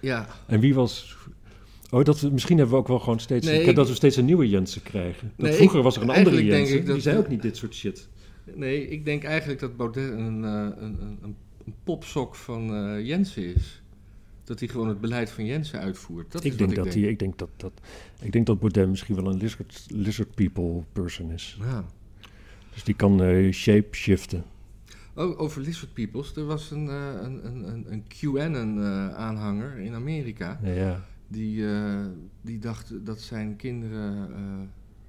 ja, En wie was. Oh, dat we, misschien hebben we ook wel gewoon steeds. Nee, ik, ik- dat we steeds een nieuwe Jensen krijgen. Dat Nee, vroeger was er een andere denk Jensen. ik dat- die zei ook niet dit soort shit. nee, ik denk eigenlijk dat Baudet een, eh, een, een, een, een popsok van eh, Jensen is. Dat hij gewoon het beleid van Jensen uitvoert. Dat ik is denk wat dat ik hij. Ik denk dat, dat, ik denk dat Baudet misschien wel een lizard, lizard people person is. Ja. Dus die kan shape shiften. Oh, over Lizard Peoples. Er was een, eh, een, een, een, een QAnon-aanhanger in Amerika. Ja, die, eh, die dacht dat zijn kinderen eh,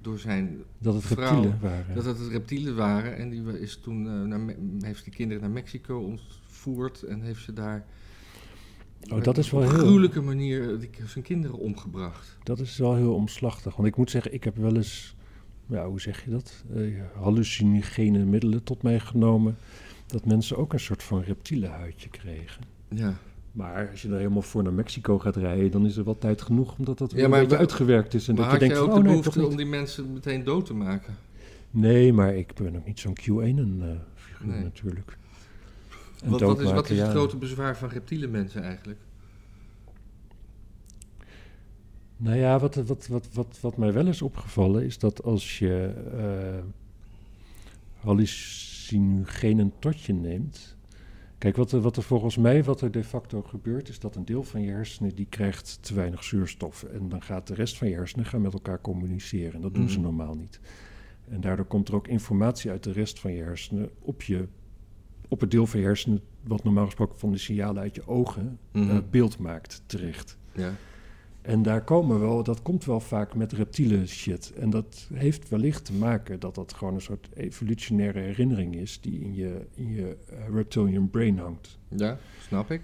door zijn Dat het vrouw- reptielen waren. dat het reptielen waren. En die is toen eh, naar, heeft die kinderen naar Mexico ontvoerd en heeft ze daar Oh, dat is wel op een heel- gruwelijke manier eh, die, zijn kinderen omgebracht. Dat is wel heel omslachtig. Want ik moet zeggen, ik heb wel eens, ja, hoe zeg je dat? Eh, hallucinogene middelen tot mij genomen. Dat mensen ook een soort van reptielenhuidje kregen. Ja. Maar als je er helemaal voor naar Mexico gaat rijden, dan is er wel tijd genoeg omdat dat Ja, maar uitgewerkt is. En maar dat had je denkt ook de oh nee, niet. om die mensen meteen dood te maken? Nee, maar ik ben ook niet zo'n Q1-figuur Nee. natuurlijk. En Wat, wat is, wat is het ja. grote bezwaar van reptiele mensen eigenlijk? Nou ja, wat, wat, wat, wat, wat mij wel is opgevallen is dat als je eh hallucinogenen tot je neemt. Kijk, wat er, wat er volgens mij, wat er de facto gebeurt, is dat een deel van je hersenen die krijgt te weinig zuurstof. En dan gaat de rest van je hersenen gaan met elkaar communiceren. En dat doen ze Mhm. normaal niet. En daardoor komt er ook informatie uit de rest van je hersenen op, je, op het deel van je hersenen, wat normaal gesproken van de signalen uit je ogen Mhm. eh, beeld maakt, terecht. Ja. En daar komen wel, dat komt wel vaak met reptiele shit. En dat heeft wellicht te maken dat dat gewoon een soort evolutionaire herinnering is die in je, in je eh, reptilian brain hangt. ja, snap ik.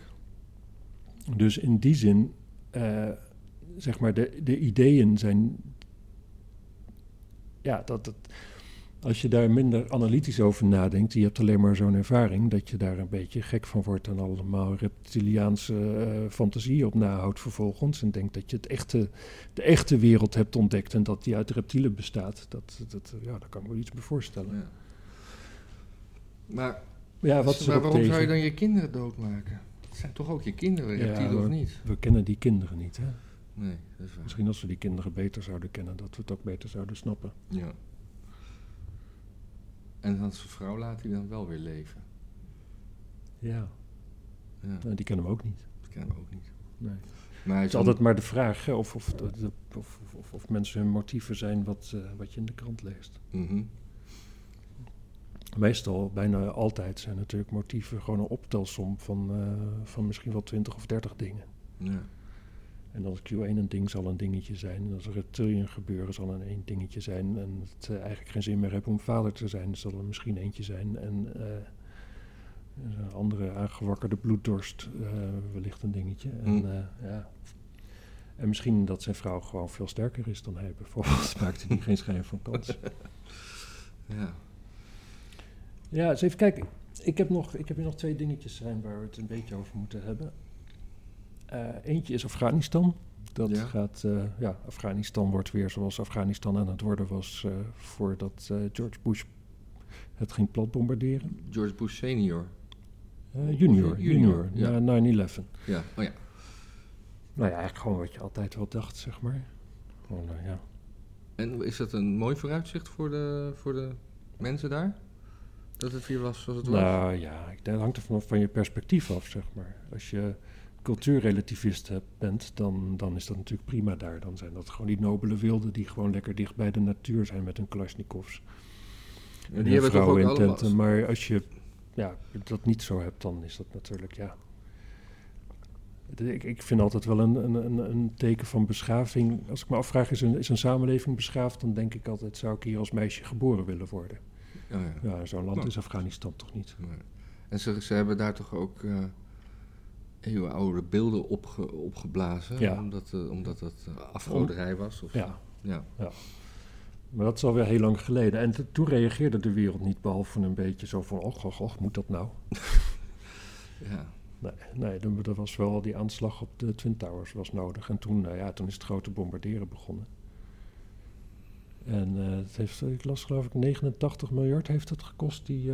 Dus in die zin, eh, zeg maar, de, de ideeën zijn. Ja, dat het. Als je daar minder analytisch over nadenkt, je hebt alleen maar zo'n ervaring, dat je daar een beetje gek van wordt en allemaal reptiliaanse eh, fantasieën op nahoudt vervolgens. En denkt dat je het echte, de echte wereld hebt ontdekt en dat die uit reptielen bestaat. Dat, dat, ja, daar kan ik me wel iets bij voorstellen. Ja. Maar, Ja, wat is maar waarom zou je dan je kinderen doodmaken? Het zijn toch ook je kinderen, Ja, reptielen of niet? We kennen die kinderen niet, hè? Nee, dat is waar. Misschien als we die kinderen beter zouden kennen, dat we het ook beter zouden snappen. Ja. En dan zijn vrouw laat hij dan wel weer leven. Ja, Ja, nou, die kennen we ook niet. dat kennen we ook niet. Nee. Maar Het is altijd maar de vraag hè, of, of, de- of, of, of mensen hun motieven zijn wat, eh, wat je in de krant leest. Mhm. Meestal, bijna altijd, zijn natuurlijk motieven gewoon een optelsom van, eh, van misschien wel 20 of 30 dingen. Ja. En als Q1 een ding zal een dingetje zijn. En als er reptilian gebeuren zal een één dingetje zijn. En het eh, eigenlijk geen zin meer heeft om vader te zijn, zal er misschien eentje zijn. En eh, een andere aangewakkerde bloeddorst, eh, wellicht een dingetje. En, Mm. eh, ja. en misschien dat zijn vrouw gewoon veel sterker is dan hij bijvoorbeeld. Maakt hij geen schijn van kans. ja. Ja, eens even kijken. Ik heb, nog, ik heb hier nog twee dingetjes zijn waar we het een beetje over moeten hebben. Eh, eentje is Afghanistan. Dat Ja. gaat, eh, ja, Afghanistan wordt weer zoals Afghanistan aan het worden was eh, voordat George Bush het ging plat bombarderen. George Bush senior. Junior, Junior, junior, ja. na 9-11. Ja, oh ja. Nou ja, eigenlijk gewoon wat je altijd wel dacht, zeg maar. Gewoon, ja. En is dat een mooi vooruitzicht voor de, voor de mensen daar? Dat het hier was zoals het was? Nou ja, dat hangt er van, van je perspectief af, zeg maar. Als je cultuurrelativist bent, dan, dan is dat natuurlijk prima daar. Dan zijn dat gewoon die nobele wilden die gewoon lekker dicht bij de natuur zijn met hun Kalashnikovs. En die hebben toch ook vrouwen in tenten. Maar als je ja, dat niet zo hebt, dan is dat natuurlijk, ja... Ik, ik vind altijd wel een, een, een, een teken van beschaving. Als ik me afvraag, is een, is een samenleving beschaafd? Dan denk ik altijd, zou ik hier als meisje geboren willen worden? Oh ja. Ja, zo'n land Nou. is Afghanistan toch niet? Nee. En ze, ze hebben daar toch ook eh eeuwenoude beelden opge, opgeblazen? Ja. Omdat, eh, omdat dat eh, afgoderij was? Of, Ja, ja. Maar dat is alweer heel lang geleden. En toen reageerde de wereld niet, behalve een beetje zo van... och, och, och, moet dat nou? ja. Nee, nee er, er was wel die aanslag op de Twin Towers was nodig. En toen, nou ja, toen is het grote bombarderen begonnen. En eh, het heeft, ik las geloof ik, 89 miljard heeft het gekost, die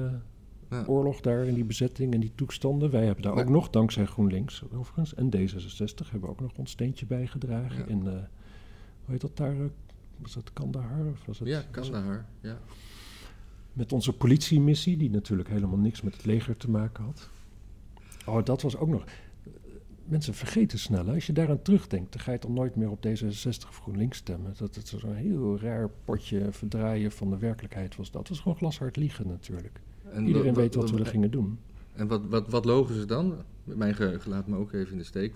Ja. oorlog daar en die bezetting en die toestanden. Wij hebben daar ook nog, dankzij GroenLinks overigens, en D66 hebben we ook nog ons steentje bijgedragen. Ja. In, eh, hoe heet dat daar? Was dat Kandahar? Of was het, ja, was Kandahar. Ja. Met onze politiemissie, die natuurlijk helemaal niks met het leger te maken had. Oh, dat was ook nog. Mensen vergeten snel. hè. Als je daaraan terugdenkt, dan ga je toch nooit meer op D66 of GroenLinks stemmen. Dat het zo'n heel raar potje verdraaien van de werkelijkheid was. Dat was gewoon glashard liegen natuurlijk. En Iedereen wat- weet wat we er gingen doen. En wat, wat, wat logen ze dan? Mijn geheugen laat me ook even in de steek.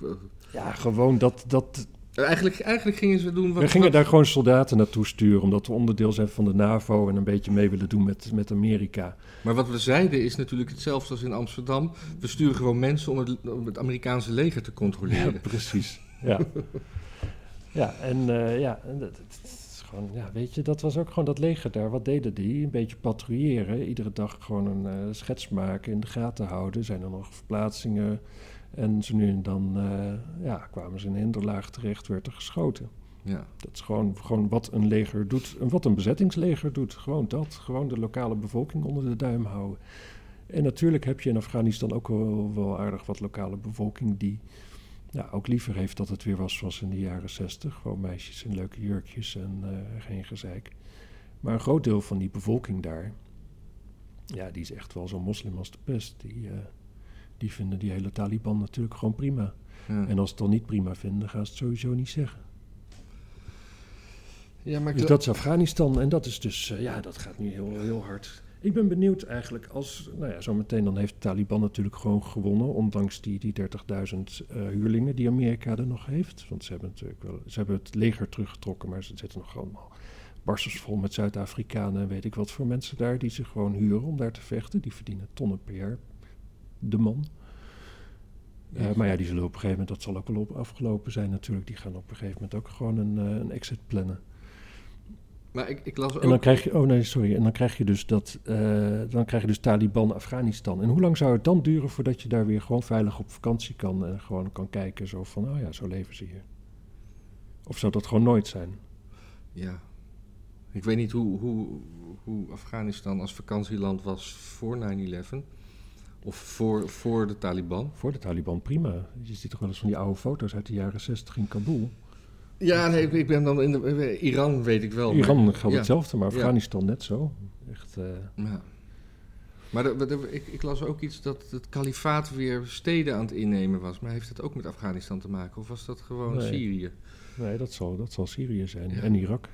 Ja, gewoon dat, dat Eigenlijk, eigenlijk gingen ze doen wat... We gingen wat- daar gewoon soldaten naartoe sturen, omdat we onderdeel zijn van de NAVO en een beetje mee willen doen met, met Amerika. Maar wat we zeiden is natuurlijk hetzelfde als in Amsterdam. We sturen gewoon mensen om het, om het Amerikaanse leger te Ja, controleren. precies. Ja, ja en eh, ja, en dat, gewoon, ja, weet je, dat was ook gewoon dat leger daar. Wat deden die? Een beetje patrouilleren. Iedere dag gewoon een eh, schets maken, in de gaten houden. Zijn er nog verplaatsingen? En zo nu en dan eh, ja, kwamen ze in een hinderlaag terecht, werd er geschoten. Ja. Dat is gewoon, gewoon wat een leger doet wat een bezettingsleger doet. Gewoon dat. Gewoon de lokale bevolking onder de duim houden. En natuurlijk heb je in Afghanistan ook wel, wel aardig wat lokale bevolking die ja, ook liever heeft dat het weer was zoals in de jaren zestig. Gewoon meisjes in leuke jurkjes en eh, geen gezeik. Maar een groot deel van die bevolking daar, ja, die is echt wel zo moslim als de pest. Die, eh, die vinden die hele Taliban natuurlijk gewoon prima. Ja. En als ze het dan niet prima vinden, gaan ze het sowieso niet zeggen. ja, maar Dus dat is Afghanistan en dat is dus, eh, ja, dat gaat nu heel, heel hard. Ik ben benieuwd eigenlijk als, nou ja, zometeen dan heeft de Taliban natuurlijk gewoon gewonnen, ondanks die, die 30.000 eh, huurlingen die Amerika er nog heeft. Want ze hebben natuurlijk wel, ze hebben het leger teruggetrokken, maar ze zitten nog allemaal barstens met Zuid-Afrikanen en weet ik wat voor mensen daar, die zich gewoon huren om daar te vechten. Die verdienen tonnen per jaar, de man. Eh, maar ja, die zullen op een gegeven moment, dat zal ook wel op afgelopen zijn natuurlijk, die gaan op een gegeven moment ook gewoon een, eh, een exit plannen. Maar ik, ik las ook... En dan krijg je, oh nee, sorry, en dan krijg je dus dat, eh, dan krijg je dus Taliban Afghanistan. En hoe lang zou het dan duren voordat je daar weer gewoon veilig op vakantie kan en gewoon kan kijken zo van, oh ja, zo leven ze hier. Of zou dat gewoon nooit zijn? Ja. Ik weet niet hoe, hoe, hoe Afghanistan als vakantieland was voor 9-11. Of voor, voor de Taliban. Voor de Taliban prima. Je ziet toch wel eens van die oude foto's uit de jaren 60 in Kabul. Ja, nee, ik, ben dan in de... eh, Iran weet ik wel. maar- Iran geldt ja. hetzelfde, maar. Afghanistan net zo. Echt, eh, Ja. Maar de- de- ik, ik las ook iets dat het kalifaat weer steden aan het innemen was. Maar heeft dat ook met Afghanistan te maken? Of was dat gewoon Nee. Syrië? nee, dat zal, dat zal Syrië zijn. Ja. En Irak.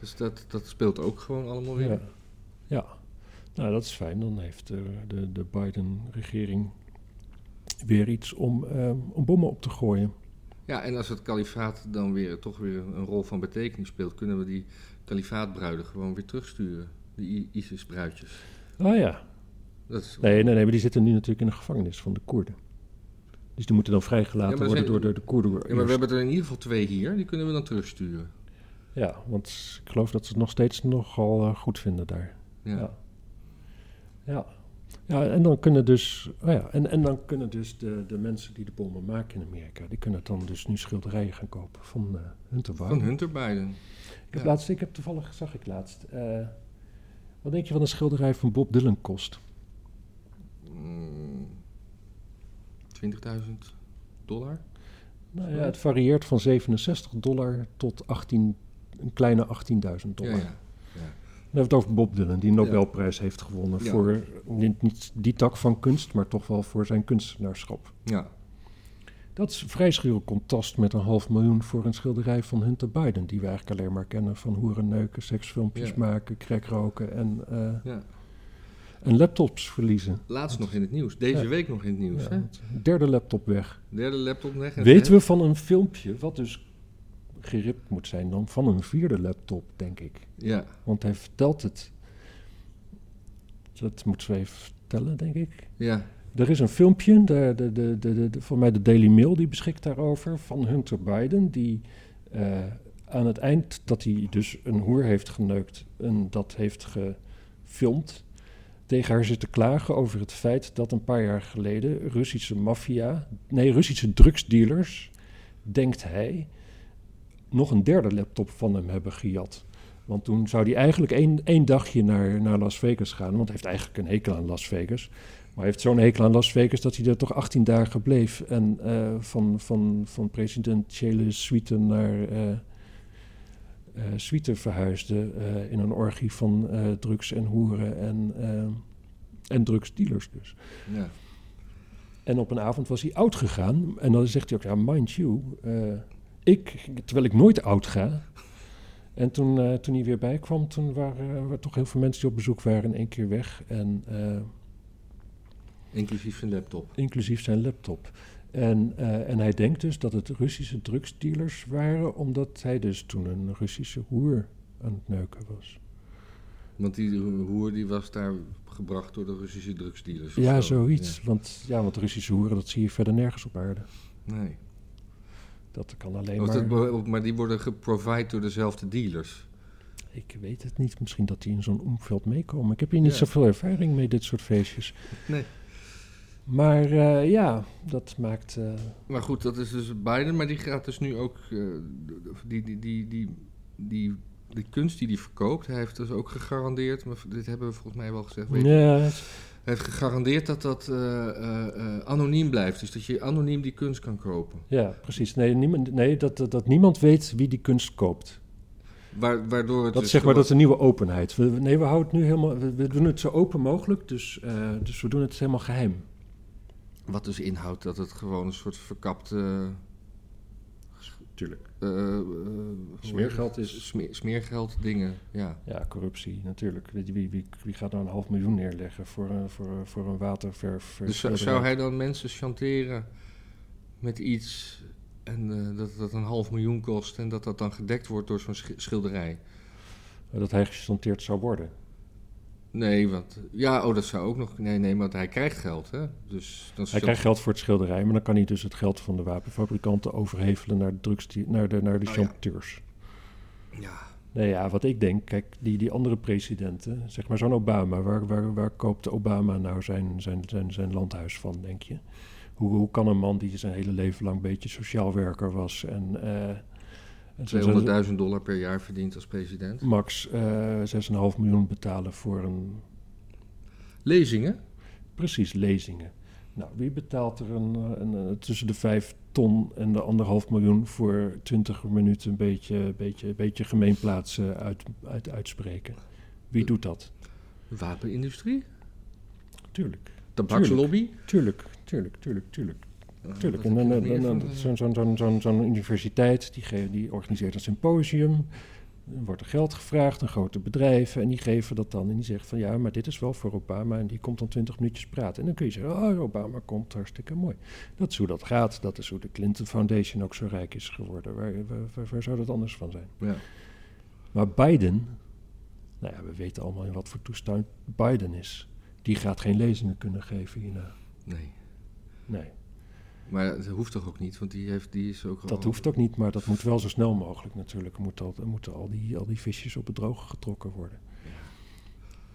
Dus dat, dat speelt ook gewoon allemaal weer. Ja. ja, nou dat is fijn. Dan heeft de, de, de Biden-regering weer iets om, eh, om bommen op te gooien. Ja, en als het kalifaat dan weer toch weer een rol van betekenis speelt, kunnen we die kalifaatbruiden gewoon weer terugsturen. Die ISIS-bruidjes. Oh ja. Dat is, Nee, nee, nee, maar die zitten nu natuurlijk in de gevangenis van de Koerden. Dus die moeten dan vrijgelaten Ja, worden zijn- door de, de Koerden. Ja, maar we hebben er in ieder geval twee hier, die kunnen we dan terugsturen. Ja, want ik geloof dat ze het nog steeds nogal eh, goed vinden daar. Ja. Ja. Ja. Ja, en dan kunnen dus, oh ja, en, en dan kunnen dus de, de mensen die de bommen maken in Amerika, die kunnen dan dus nu schilderijen gaan kopen van uh, Hunter Biden. Van Hunter Biden. Ik heb, Ja. laatst, ik heb toevallig, zag ik laatst, eh, wat denk je van een schilderij van Bob Dylan kost? Mm, 20.000 dollar? Nou ja, het varieert van 67 dollar tot 18, een kleine 18.000 dollar. Ja, ja. Dan hebben we het over Bob Dylan, die een Nobelprijs heeft gewonnen Ja. voor niet, niet die tak van kunst, maar toch wel voor zijn kunstenaarschap. ja. Dat is vrij schuwe contrast met een half miljoen voor een schilderij van Hunter Biden, die we eigenlijk alleen maar kennen van hoeren neuken, seksfilmpjes Ja. maken, crack roken en, ja. en laptops verliezen. Laatst nog in het nieuws. Deze week nog in het nieuws. Hè? derde laptop weg. Derde laptop weg. en Weten we van een filmpje, wat dus geript moet zijn dan, van een vierde laptop, denk ik. Ja. Want hij vertelt het. Dat moeten even vertellen, denk ik. Ja. Er is een filmpje, de, de, de, de, de, de- voor mij de Daily Mail, die beschikt daarover, van Hunter Biden, die eh, aan het eind dat hij dus een hoer heeft geneukt en dat heeft gefilmd, tegen haar zit te klagen over het feit dat een paar jaar geleden Russische maffia, nee, Russische drugsdealers, denkt hij, nog een derde laptop van hem hebben gejat. Want toen zou hij eigenlijk één, één dagje naar, naar Las Vegas gaan, want hij heeft eigenlijk een hekel aan Las Vegas. Maar hij heeft zo'n hekel aan Las Vegas dat hij er toch 18 dagen bleef. En eh, van, van, van president Chele Suite naar eh eh, Suite verhuisde in een orgie van drugs en hoeren en, en drugsdealers dus. ja. En op een avond was hij oud gegaan. En dan zegt hij ook, ja, mind you, ik, terwijl ik nooit oud ga. En toen, eh, toen hij weer bijkwam, toen waren er toch heel veel mensen die op bezoek waren in één keer weg. En eh, Inclusief zijn laptop. inclusief zijn laptop. En, eh, en hij denkt dus dat het Russische drugsdealers waren, omdat hij dus toen een Russische hoer aan het neuken was. Want die hoer die was daar gebracht door de Russische drugsdealers. Ja, zo. zoiets. Ja. Want, ja, want Russische hoeren, dat zie je verder nergens op aarde. Nee. Dat kan alleen maar... dat maar die worden geprovide door dezelfde dealers. Ik weet het niet. Misschien dat die in zo'n omveld meekomen. Ik heb hier niet Ja. zoveel ervaring mee, dit soort feestjes. Nee. Maar eh, ja, dat maakt... eh, Maar goed, dat is dus Biden, maar die gaat dus nu ook. eh, die, die, die, die, die, die kunst die hij verkoopt, hij heeft dus ook gegarandeerd, maar dit hebben we volgens mij wel gezegd. Weet ja, heeft gegarandeerd dat dat eh, eh, eh, anoniem blijft. Dus dat je anoniem die kunst kan kopen. ja, precies. Nee, niemand, nee dat, dat, dat niemand weet wie die kunst koopt. Wa- waardoor het Dat is dus zeg maar dat is een nieuwe openheid. We, nee, we houden het nu helemaal... We, we doen het zo open mogelijk, dus, dus we doen het helemaal geheim. Wat dus inhoudt dat het gewoon een soort verkapte. Tuurlijk. hoe Smeergeld is- Sme- smeergeld dingen, ja. Ja, corruptie, natuurlijk. Wie, wie, wie, wie gaat nou een half miljoen neerleggen voor, een- voor, voor een waterverf? Dus zou, zou hij dan mensen chanteren met iets en eh, dat dat een half miljoen kost en dat dat dan gedekt wordt door zo'n sch- schilderij? Dat hij gechanteerd zou worden. Nee, want ja, oh, dat zou ook nog. Nee, nee, want hij krijgt geld, hè? Dus dan Hij krijgt geld voor het schilderij, maar dan kan hij dus het geld van de wapenfabrikanten overhevelen naar de, drugstie- naar de, naar de Oh, chanteurs. Ja, Nee, ja, wat ik denk, kijk, die, die andere presidenten, zeg maar zo'n Obama, waar, waar, waar koopt Obama nou zijn, zijn, zijn, zijn landhuis van, denk je? Hoe, hoe kan een man die zijn hele leven lang een beetje sociaal werker was en, eh, 200.000 dollar per jaar verdient als president. max eh 6,5 miljoen betalen voor een, Lezingen? precies, lezingen? Nou, wie betaalt er een, eh, een, eh, tussen de 5 ton en de anderhalf miljoen voor 20 minuten een beetje, beetje, beetje gemeenplaats eh, uit, uit, uitspreken? Wie doet dat? Wapenindustrie? Tuurlijk. Tabakslobby? Tuurlijk, tuurlijk, tuurlijk, tuurlijk. Eh, tuurlijk. wat En dan, dan, dan, van, zo'n zo'n zo'n zo'n zo'n universiteit, die, die organiseert een symposium. Er wordt er geld gevraagd aan grote bedrijven en die geven dat dan. En die zeggen van ja, maar dit is wel voor Obama en die komt dan twintig minuutjes praten. En dan kun je zeggen, oh, Obama komt, hartstikke mooi. Dat is hoe dat gaat. Dat is hoe de Clinton Foundation ook zo rijk is geworden. Waar, waar, waar- waar zou dat anders van zijn? Ja. Maar Biden, nou ja, we weten allemaal in wat voor toestand Biden is. Die gaat geen lezingen kunnen geven hierna. Nee. Nee. Maar dat hoeft toch ook niet, want die, heeft, die is ook al... Dat hoeft ook niet, maar dat moet wel zo snel mogelijk natuurlijk. Er moeten al, moeten al, die, al die visjes op het droge getrokken worden.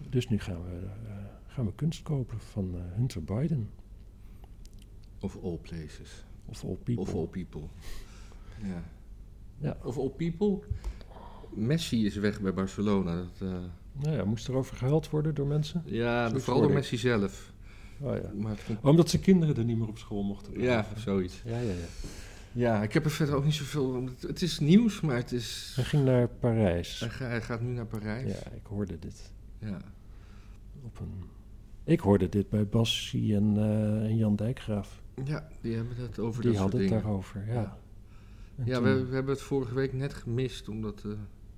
Dus nu gaan we, eh, gaan we kunst kopen van eh, Hunter Biden. Of all places. Of all people. Of all people. Ja. Ja. Of all people. Messi is weg bij Barcelona. Dat, eh, Nou ja, moest erover gehuild worden door mensen? ja, vooral door. Messi zelf. Oh ja. Maar omdat zijn kinderen er niet meer op school mochten ja, blijven. zoiets. Ja, ja, ja. Ja, ik heb er verder ook niet zoveel... Het, is nieuws, maar het is... Hij ging naar Parijs. Hij, ga- hij gaat nu naar Parijs. Ja, ik hoorde dit. Ja. Op een... Ik hoorde dit bij Bassi en, eh, en Jan Dijkgraaf. Ja, die hebben het over Die dat soort hadden het dingen. daarover, ja. Ja. En Ja, toen- we, we hebben het vorige week net gemist, omdat... eh,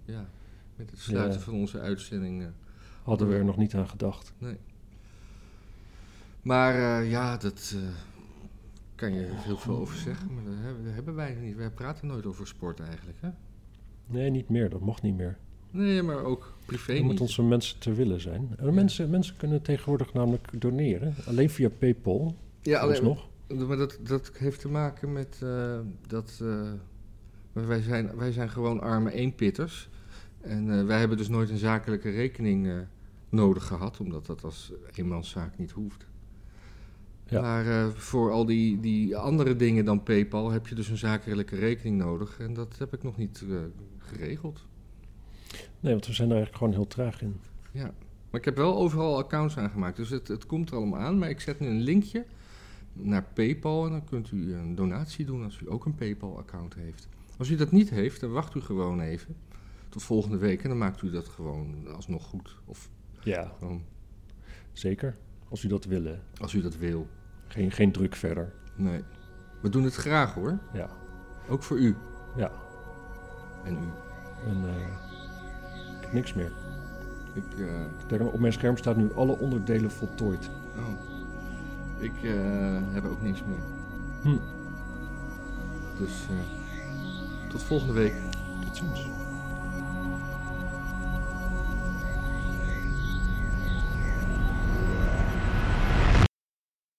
ja, met het sluiten Ja. van onze uitzending... eh, hadden we er nog niet aan gedacht. Maar eh, ja, dat eh, kan je heel veel over zeggen, maar dat hebben, wij niet. Wij praten nooit over sport eigenlijk, hè? Nee, niet meer. Dat mocht niet meer. Nee, maar ook privé Je niet. moet onze mensen te willen zijn. En mensen, mensen kunnen tegenwoordig namelijk doneren. Alleen via Paypal. ja, alleen, nog. maar dat, dat heeft te maken met eh, dat eh, wij, zijn, wij zijn gewoon arme eenpitters. En eh, wij hebben dus nooit een zakelijke rekening eh, nodig gehad, omdat dat als eenmanszaak niet hoeft. Ja. Maar eh, voor al die, die andere dingen dan PayPal heb je dus een zakelijke rekening nodig. En dat heb ik nog niet eh, geregeld. Nee, want we zijn er eigenlijk gewoon heel traag in. Ja. Maar ik heb wel overal accounts aangemaakt. Dus het, het komt er allemaal aan. Maar ik zet nu een linkje naar PayPal. En dan kunt u een donatie doen als u ook een PayPal-account heeft. Als u dat niet heeft, dan wacht u gewoon even. Tot volgende week. En dan maakt u dat gewoon alsnog goed. Of Ja, gewoon zeker. Als u dat willen. als u dat wil. Geen, geen druk verder. Nee. We doen het graag hoor. Ja, Ook voor u. ja. En u. En eh, ik heb niks meer. Ik, eh, Op mijn scherm staat nu alle onderdelen voltooid. oh. ik eh, heb ook niks meer. Dus uh, tot volgende week. Tot ziens.